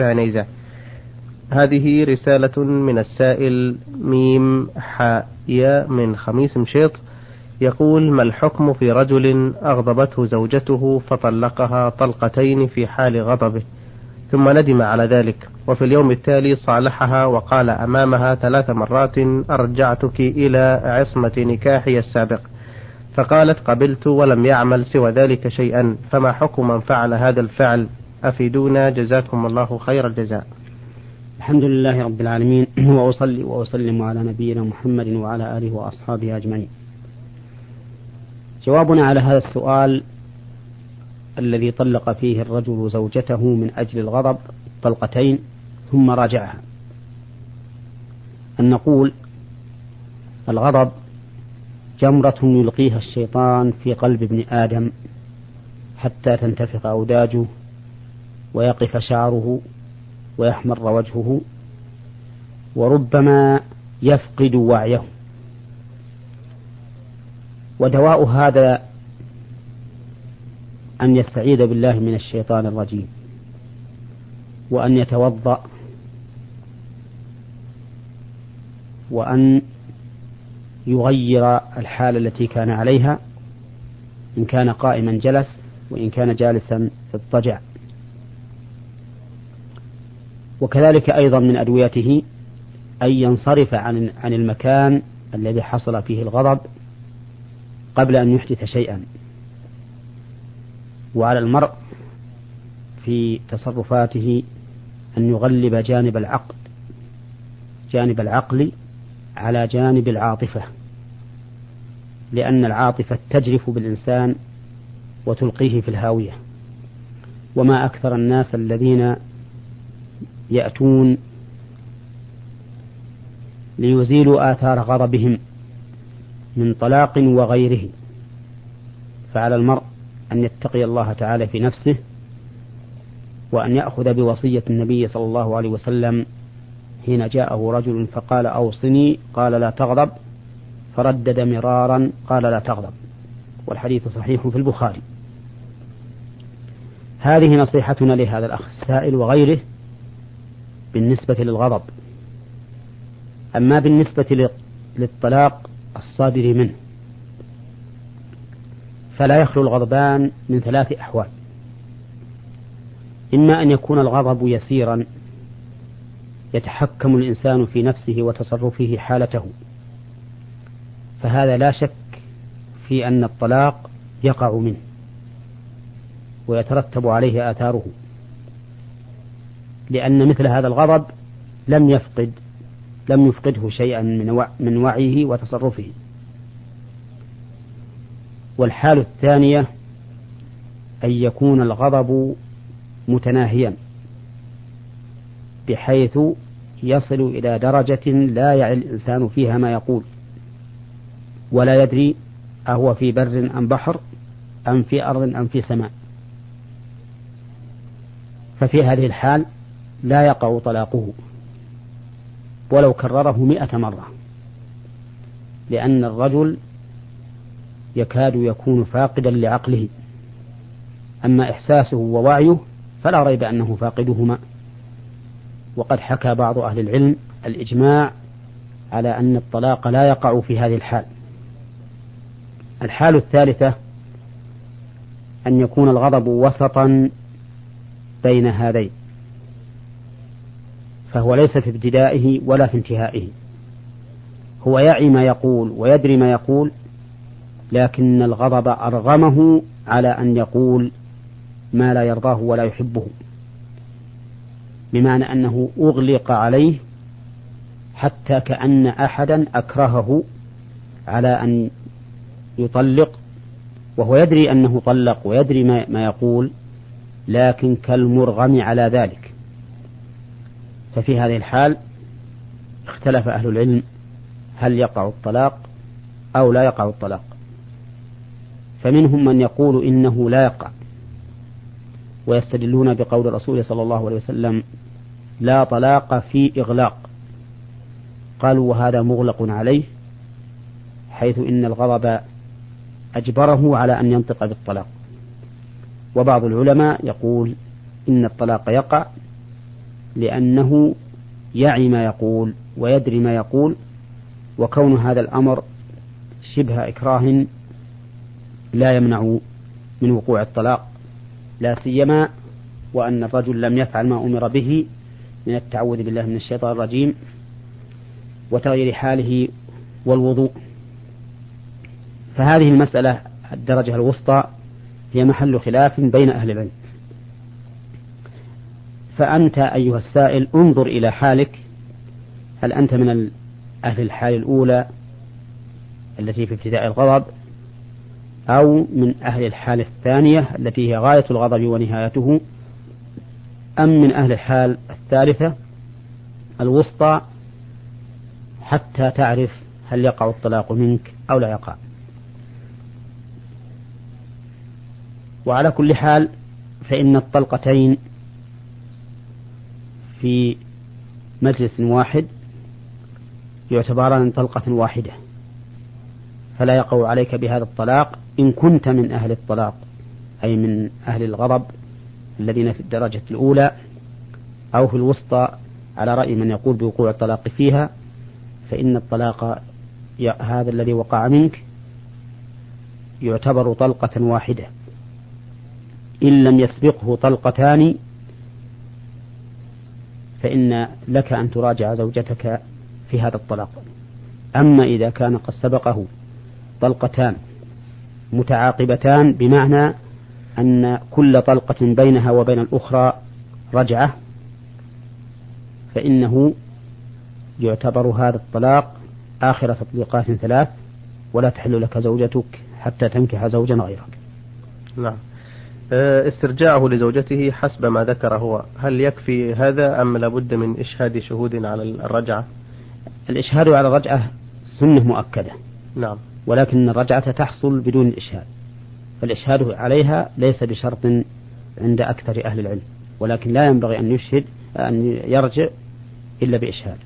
عنيزة هذه رسالة من السائل ميم حاء ياء من خميس مشيط. يقول ما الحكم في رجل أغضبته زوجته فطلقها طلقتين في حال غضبه؟ ثم ندم على ذلك. وفي اليوم التالي صالحها وقال أمامها ثلاث مرات أرجعتك إلى عصمة نكاحي السابق فقالت قبلت ولم يعمل سوى ذلك شيئا فما حكم من فعل هذا الفعل؟ أفيدونا؟ جزاكم الله خير الجزاء. الحمد لله رب العالمين وأصلي وأسلم على نبينا محمد وعلى آله وأصحابه أجمعين. جوابنا على هذا السؤال الذي طلق فيه الرجل زوجته من أجل الغضب طلقتين ثم راجعها. أن نقول الغضب جمرة يلقيها الشيطان في قلب ابن آدم حتى تنتفخ أوداجه ويقف شعره ويحمر وجهه وربما يفقد وعيه. ودواء هذا أن يستعيذ بالله من الشيطان الرجيم وأن يتوضأ وأن يغير الحالة التي كان عليها إن كان قائما جلس وإن كان جالسا اضطجع وكذلك أيضا من أدويته أن ينصرف عن عن المكان الذي حصل فيه الغضب قبل أن يحدث شيئا. وعلى المرء في تصرفاته أن يغلب جانب العقل جانب العقل على جانب العاطفة لأن العاطفة تجرف بالإنسان وتلقيه في الهاوية. وما أكثر الناس الذين يأتون ليزيلوا آثار غضبهم من طلاق وغيره. فعلى المرء أن يتقي الله تعالى في نفسه وأن يأخذ بوصية النبي صلى الله عليه وسلم حين جاءه رجل فقال أوصني قال لا تغضب. فردد مرارا قال لا تغضب. والحديث صحيح في البخاري. هذه نصيحتنا لهذا الأخ السائل وغيره. بالنسبة للغضب أما بالنسبة للطلاق الصادر منه فلا يخلو الغضبان من ثلاث أحوال. إما أن يكون الغضب يسيرا يتحكم الإنسان في نفسه وتصرفه حالته فهذا لا شك في أن الطلاق يقع منه ويترتب عليه آثاره. لأن مثل هذا الغضب لم يفقد لم يفقده شيئا من من وعيه وتصرفه. والحال الثانية أن يكون الغضب متناهيا بحيث يصل إلى درجة لا يعي الإنسان فيها ما يقول ولا يدري أهو في بر أم بحر أم في أرض أم في سماء. ففي هذه الحال لا يقع طلاقه ولو كرره مئة مرة لأن الرجل يكاد يكون فاقدا لعقله. أما إحساسه ووعيه فلا ريب أنه فاقدهما. وقد حكى بعض أهل العلم الإجماع على أن الطلاق لا يقع في هذه الحال. الحال الثالثة أن يكون الغضب وسطا بين هذين. فهو ليس في ابتدائه ولا في انتهائه. هو يعي ما يقول ويدري ما يقول لكن الغضب أرغمه على أن يقول ما لا يرضاه ولا يحبه. بمعنى أنه أغلق عليه حتى كأن أحدا أكرهه على أن يطلق وهو يدري أنه طلق ويدري ما يقول لكن كالمرغم على ذلك. ففي هذه الحال اختلف أهل العلم هل يقع الطلاق أو لا يقع الطلاق. فمنهم من يقول إنه لا يقع ويستدلون بقول الرسول صلى الله عليه وسلم لا طلاق في إغلاق. قالوا وهذا مغلق عليه حيث إن الغضب أجبره على أن ينطق بالطلاق. وبعض العلماء يقول إن الطلاق يقع لأنه يعي ما يقول ويدري ما يقول وكون هذا الأمر شبه إكراه لا يمنع من وقوع الطلاق لا سيما وأن الرجل لم يفعل ما أمر به من التعوذ بالله من الشيطان الرجيم وتغيير حاله والوضوء. فهذه المسألة الدرجة الوسطى هي محل خلاف بين أهل العلم. فأنت أيها السائل انظر إلى حالك. هل أنت من أهل الحال الأولى التي في ابتداء الغضب أو من أهل الحال الثانية التي هي غاية الغضب ونهايته أم من أهل الحال الثالثة الوسطى حتى تعرف هل يقع الطلاق منك أو لا يقع؟ وعلى كل حال فإن الطلقتين في مجلس واحد يعتبران طلقة واحدة. فلا يقع عليك بهذا الطلاق إن كنت من أهل الطلاق أي من أهل الغضب الذين في الدرجة الأولى أو في الوسطى على رأي من يقول بوقوع الطلاق فيها فإن الطلاق هذا الذي وقع منك يعتبر طلقة واحدة. إن لم يسبقه طلقتان فإن لك أن تراجع زوجتك في هذا الطلاق. أما إذا كان قد سبقه طلقتان متعاقبتان بمعنى أن كل طلقة بينها وبين الأخرى رجعة فإنه يعتبر هذا الطلاق آخر تطليقات ثلاث ولا تحل لك زوجتك حتى تنكح زوجا غيرك. نعم. استرجاعه لزوجته حسب ما ذكر هو. هل يكفي هذا أم لابد من إشهاد شهود على الرجعة؟ الإشهاد على الرجعة سنة مؤكدة. نعم. ولكن الرجعة تحصل بدون الإشهاد فالإشهاد عليها ليس بشرط عند أكثر أهل العلم. ولكن لا ينبغي أن يشهد أن يرجع إلا بإشهاد.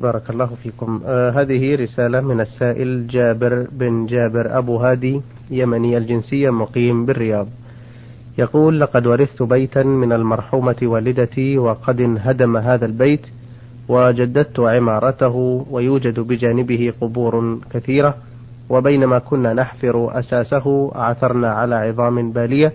بارك الله فيكم. آه هذه رسالة من السائل جابر بن جابر أبو هادي. يمني الجنسية مقيم بالرياض. يقول لقد ورثت بيتا من المرحومة والدتي وقد انهدم هذا البيت وجددت عمارته ويوجد بجانبه قبور كثيرة وبينما كنا نحفر أساسه عثرنا على عظام بالية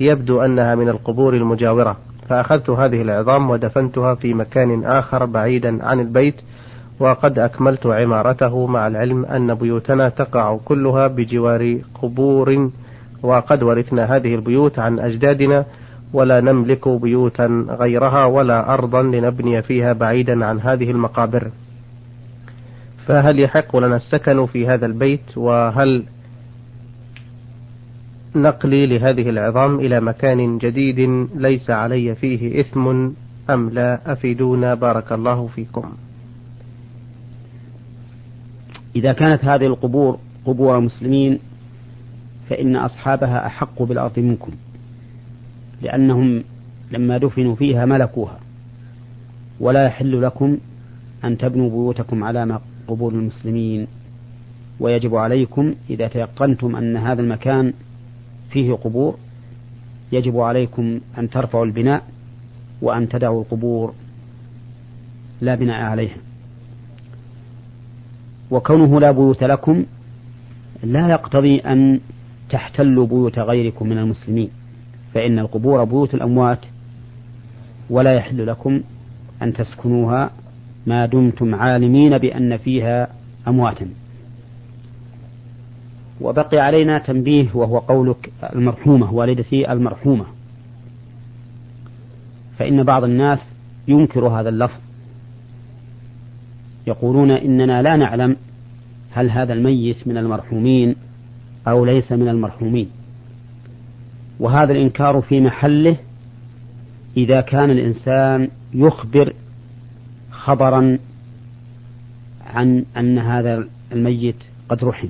يبدو أنها من القبور المجاورة. فأخذت هذه العظام ودفنتها في مكان آخر بعيدا عن البيت وقد أكملت عمارته مع العلم أن بيوتنا تقع كلها بجوار قبور وقد ورثنا هذه البيوت عن أجدادنا ولا نملك بيوتا غيرها ولا أرضا لنبني فيها بعيدا عن هذه المقابر. فهل يحق لنا السكن في هذا البيت؟ وهل نقلي لهذه العظام إلى مكان جديد ليس علي فيه إثم أم لا؟ أفيدونا بارك الله فيكم. إذا كانت هذه القبور قبور مسلمين فإن أصحابها أحق بالأرض منكم لأنهم لما دفنوا فيها ملكوها. ولا يحل لكم أن تبنوا بيوتكم على قبور المسلمين. ويجب عليكم إذا تيقنتم أن هذا المكان فيه قبور يجب عليكم أن ترفعوا البناء وأن تدعوا القبور. لا بناء عليها. وكونه لا بيوت لكم لا يقتضي أن تحتلوا بيوت غيركم من المسلمين فإن القبور بيوت الأموات ولا يحل لكم أن تسكنوها ما دمتم عالمين بأن فيها أمواتا. وبقي علينا تنبيه وهو قولك المرحومة والدتي المرحومة. فإن بعض الناس ينكر هذا اللفظ يقولون إننا لا نعلم هل هذا الميت من المرحومين أو ليس من المرحومين. وهذا الإنكار في محله إذا كان الإنسان يخبر خبرا عن أن هذا الميت قد رحم.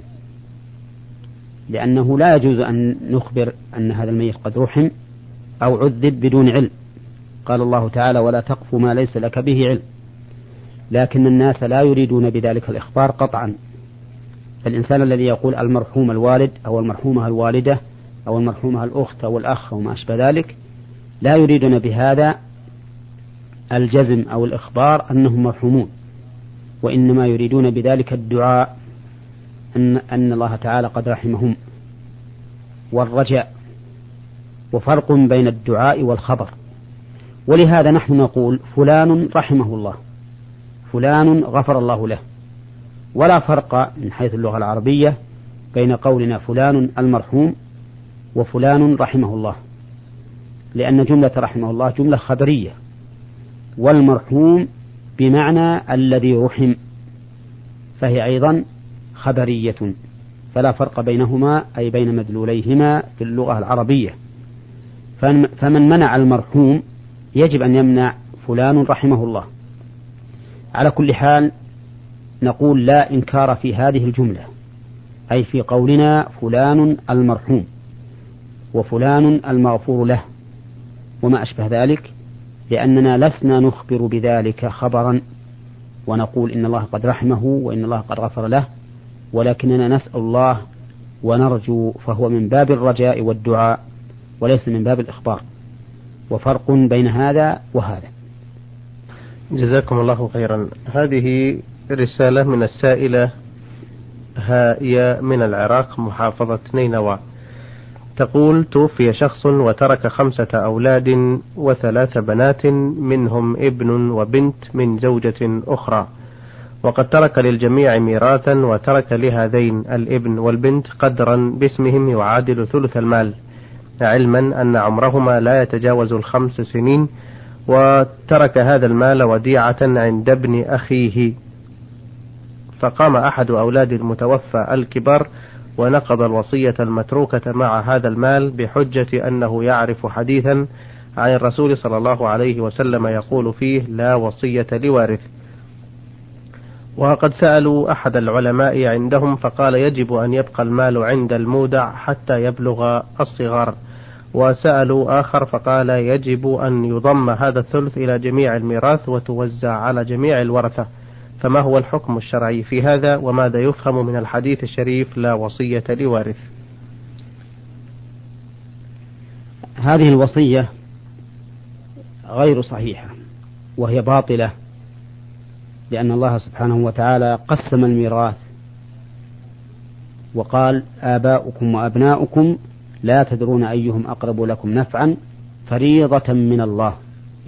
لأنه لا يجوز أن نخبر أن هذا الميت قد رحم أو عذب بدون علم. قال الله تعالى ولا تقف ما ليس لك به علم. لكن الناس لا يريدون بذلك الإخبار قطعا. فالإنسان الذي يقول المرحوم الوالد أو المرحومة الوالدة أو المرحومة الأخت أو الأخ أو ما أشبه ذلك لا يريدون بهذا الجزم أو الإخبار أنهم مرحومون وإنما يريدون بذلك الدعاء أن أن الله تعالى قد رحمهم. والرجاء وفرق بين الدعاء والخبر. ولهذا نحن نقول فلان رحمه الله. فلان غفر الله له. ولا فرق من حيث اللغة العربية بين قولنا فلان المرحوم وفلان رحمه الله. لأن جملة رحمه الله جملة خبرية. والمرحوم بمعنى الذي رحم فهي أيضا خبرية. فلا فرق بينهما أي بين مدلوليهما في اللغة العربية. فمن منع المرحوم يجب أن يمنع فلان رحمه الله. على كل حال نقول لا إنكار في هذه الجملة أي في قولنا فلان المرحوم وفلان المغفور له وما أشبه ذلك لأننا لسنا نخبر بذلك خبرا ونقول إن الله قد رحمه وإن الله قد غفر له ولكننا نسأل الله ونرجو فهو من باب الرجاء والدعاء وليس من باب الإخبار وفرق بين هذا وهذا. جزاكم الله خيرا. هذه رسالة من السائلة هائية من العراق محافظة نينوى. تقول توفي شخص وترك خمسة أولاد وثلاث بنات منهم ابن وبنت من زوجة أخرى. وقد ترك للجميع ميراثا وترك لهذين الابن والبنت قدرا باسمهم يعادل ثلث المال. علما أن عمرهما لا يتجاوز الخمس سنين وترك هذا المال وديعة عند ابن أخيه. فقام أحد أولاد المتوفى الكبار ونقض الوصية المتروكة مع هذا المال بحجة أنه يعرف حديثا عن الرسول صلى الله عليه وسلم يقول فيه لا وصية لوارث. وقد سألوا أحد العلماء عندهم فقال يجب أن يبقى المال عند المودع حتى يبلغ الصغار. وسألوا آخر فقال يجب أن يضم هذا الثلث إلى جميع الميراث وتوزع على جميع الورثة. فما هو الحكم الشرعي في هذا وماذا يفهم من الحديث الشريف لا وصية لوارث؟ هذه الوصية غير صحيحة وهي باطلة لأن الله سبحانه وتعالى قسم الميراث وقال آباؤكم وأبناؤكم لا تدرون أيهم أقرب لكم نفعا فريضة من الله.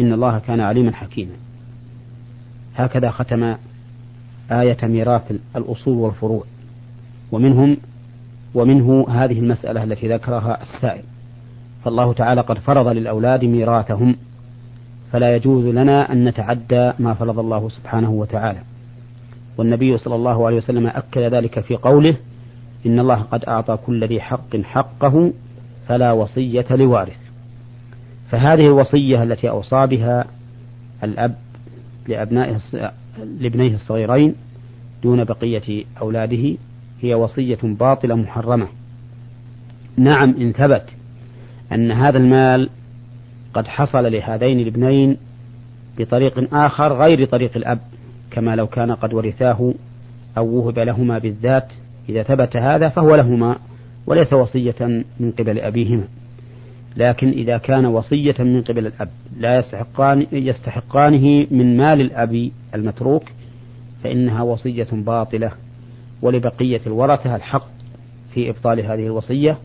إن الله كان عليما حكيما. هكذا ختم آية ميراث الأصول والفروع. ومنهم ومنه هذه المسألة التي ذكرها السائل. فالله تعالى قد فرض للأولاد ميراثهم فلا يجوز لنا أن نتعدى ما فرض الله سبحانه وتعالى. والنبي صلى الله عليه وسلم أكد ذلك في قوله إن الله قد أعطى كل ذي حق حقه فلا وصية لوارث. فهذه الوصية التي أوصى بها الأب لأبنائه لابنيه الصغيرين دون بقية أولاده هي وصية باطلة محرمة. نعم إن ثبت أن هذا المال قد حصل لهذين الابنين بطريق آخر غير طريق الأب كما لو كان قد ورثاه أو وهب لهما بالذات. إذا ثبت هذا فهو لهما. وليس وصية من قبل أبيهما. لكن إذا كان وصية من قبل الأب لا يستحقان يستحقانه من مال الأب المتروك فإنها وصية باطلة ولبقية الورثة الحق في إبطال هذه الوصية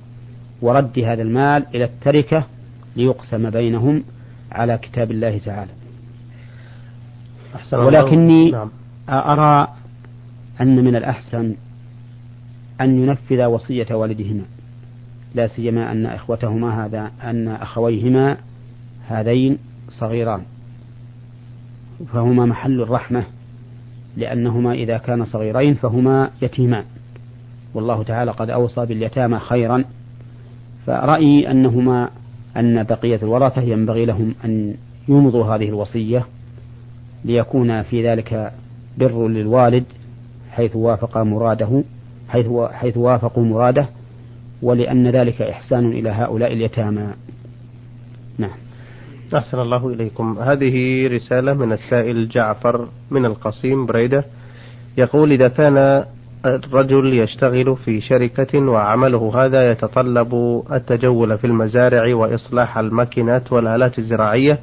ورد هذا المال إلى التركة ليقسم بينهم على كتاب الله تعالى. أحسن ولكني نعم. أرى أن من الأحسن أن ينفذ وصية والدهما. لا سيما أن إخوتهما هذا أن أخويهما هذين صغيران. فهما محل الرحمة لأنهما إذا كان صغيرين فهما يتيمان. والله تعالى قد أوصى باليتامى خيرا. فرأيي أنهما أن بقية الورثة ينبغي لهم أن يمضوا هذه الوصية ليكون في ذلك بر للوالد حيث وافق مراده. حيث حيث وافقوا مراده ولأن ذلك إحسان إلى هؤلاء اليتامى. نعم. أحسن الله إليكم. هذه رسالة من السائل جعفر من القصيم بريدة يقول إذا كان الرجل يشتغل في شركة وعمله هذا يتطلب التجول في المزارع وإصلاح الماكينات والآلات الزراعية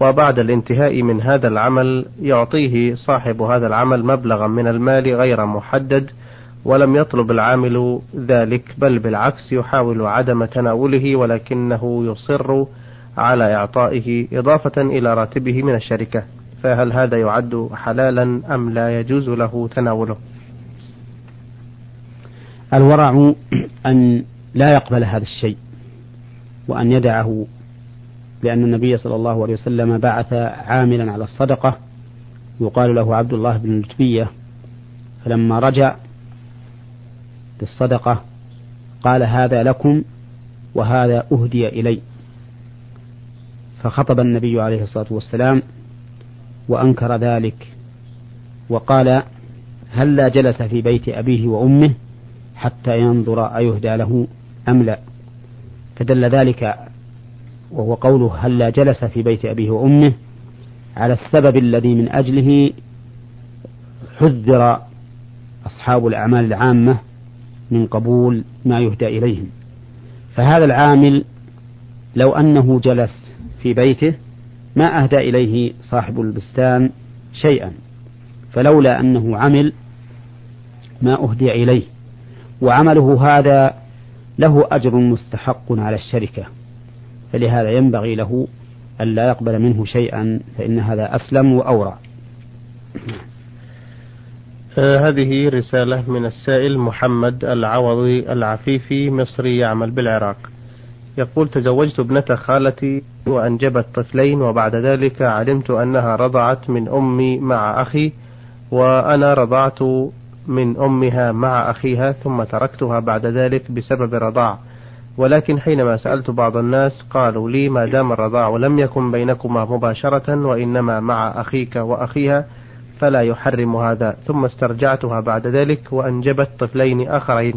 وبعد الانتهاء من هذا العمل يعطيه صاحب هذا العمل مبلغا من المال غير محدد ولم يطلب العامل ذلك بل بالعكس يحاول عدم تناوله ولكنه يصر على إعطائه إضافة إلى راتبه من الشركة. فهل هذا يعد حلالا أم لا يجوز له تناوله؟ الورع أن لا يقبل هذا الشيء وأن يدعه لأن النبي صلى الله عليه وسلم بعث عاملا على الصدقة يقال له عبد الله بن لتبية فلما رجع بالصدقة قال هذا لكم وهذا أهدي إلي. فخطب النبي عليه الصلاة والسلام وأنكر ذلك وقال هلا جلس في بيت أبيه وأمه حتى ينظر أيهدى له أم لا؟ فدل ذلك وهو قوله هلا جلس في بيت أبيه وأمه على السبب الذي من أجله حذر أصحاب الأعمال العامة من قبول ما يهدى إليهم. فهذا العامل لو أنه جلس في بيته ما أهدى إليه صاحب البستان شيئا فلولا أنه عمل ما أهدي إليه. وعمله هذا له أجر مستحق على الشركة فلهذا ينبغي له ألا يقبل منه شيئا فإن هذا أسلم وأورع آه هذه رسالة من السائل محمد العوضي العفيفي مصري يعمل بالعراق. يقول تزوجت ابنة خالتي وأنجبت طفلين وبعد ذلك علمت أنها رضعت من أمي مع أخي وأنا رضعت من أمها مع أخيها ثم تركتها بعد ذلك بسبب رضاع. ولكن حينما سألت بعض الناس قالوا لي ما دام الرضاع لم يكن بينكما مباشرة وإنما مع أخيك وأخيها فلا يحرم هذا. ثم استرجعتها بعد ذلك وأنجبت طفلين آخرين.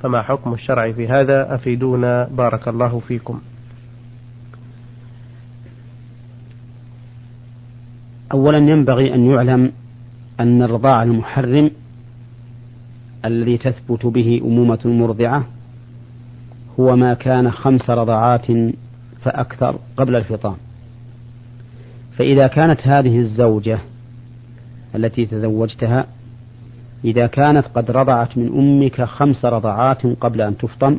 فما حكم الشرع في هذا؟ أفيدونا. بارك الله فيكم. أولا ينبغي أن يعلم أن الرضاع المحرم الذي تثبت به أمومة المرضعة هو ما كان خمس رضعات فأكثر قبل الفطام. فإذا كانت هذه الزوجة التي تزوجتها إذا كانت قد رضعت من أمك خمس رضعات قبل أن تفطم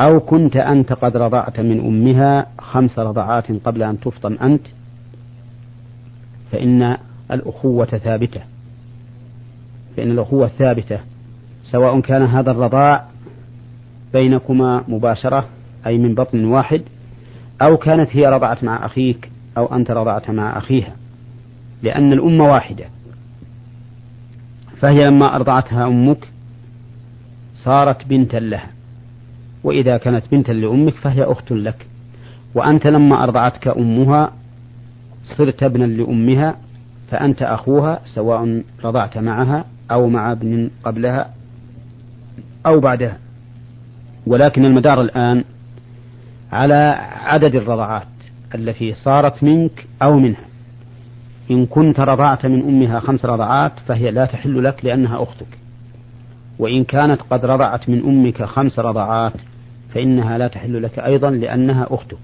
أو كنت أنت قد رضعت من أمها خمس رضعات قبل أن تفطم أنت فإن الأخوة ثابتة. فإن الأخوة ثابتة سواء كان هذا الرضاع بينكما مباشرة أي من بطن واحد أو كانت هي رضعت مع أخيك أو أنت رضعت مع أخيها. لأن الأمة واحدة. فهي لما أرضعتها أمك صارت بنتا لها. وإذا كانت بنتا لأمك فهي أخت لك. وأنت لما أرضعتك أمها صرت ابنا لأمها فأنت أخوها سواء رضعت معها أو مع ابن قبلها أو بعدها. ولكن المدار الآن على عدد الرضعات التي صارت منك أو منها. إن كنت رضعت من أمها خمس رضعات فهي لا تحل لك لأنها أختك. وإن كانت قد رضعت من أمك خمس رضعات فإنها لا تحل لك أيضا لأنها أختك.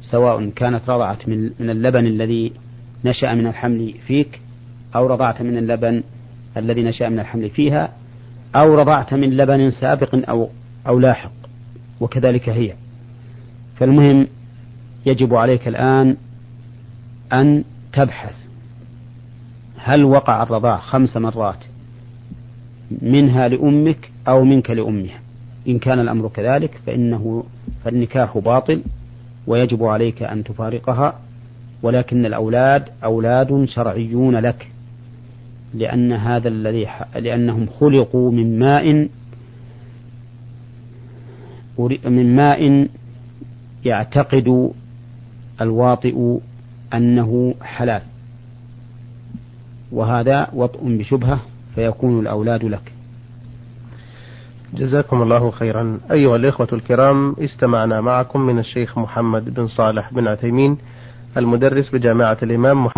سواء كانت رضعت من اللبن الذي نشأ من الحمل فيك أو رضعت من اللبن الذي نشأ من الحمل فيها أو رضعت من لبن سابق أو أو لاحق وكذلك هي. فالمهم يجب عليك الآن أن تبحث. هل وقع الرضاع خمس مرات منها لأمك أو منك لأمها؟ إن كان الأمر كذلك فإنه فالنكاح باطل ويجب عليك أن تفارقها ولكن الأولاد أولاد شرعيون لك لأن هذا الذي لأنهم خلقوا من ماء من ماء يعتقد الواطئ أنه حلال. وهذا وطء بشبهة فيكون الأولاد لك. جزاكم الله خيرا. أيها الإخوة الكرام استمعنا معكم من الشيخ محمد بن صالح بن عثيمين المدرس بجامعة الإمام محمد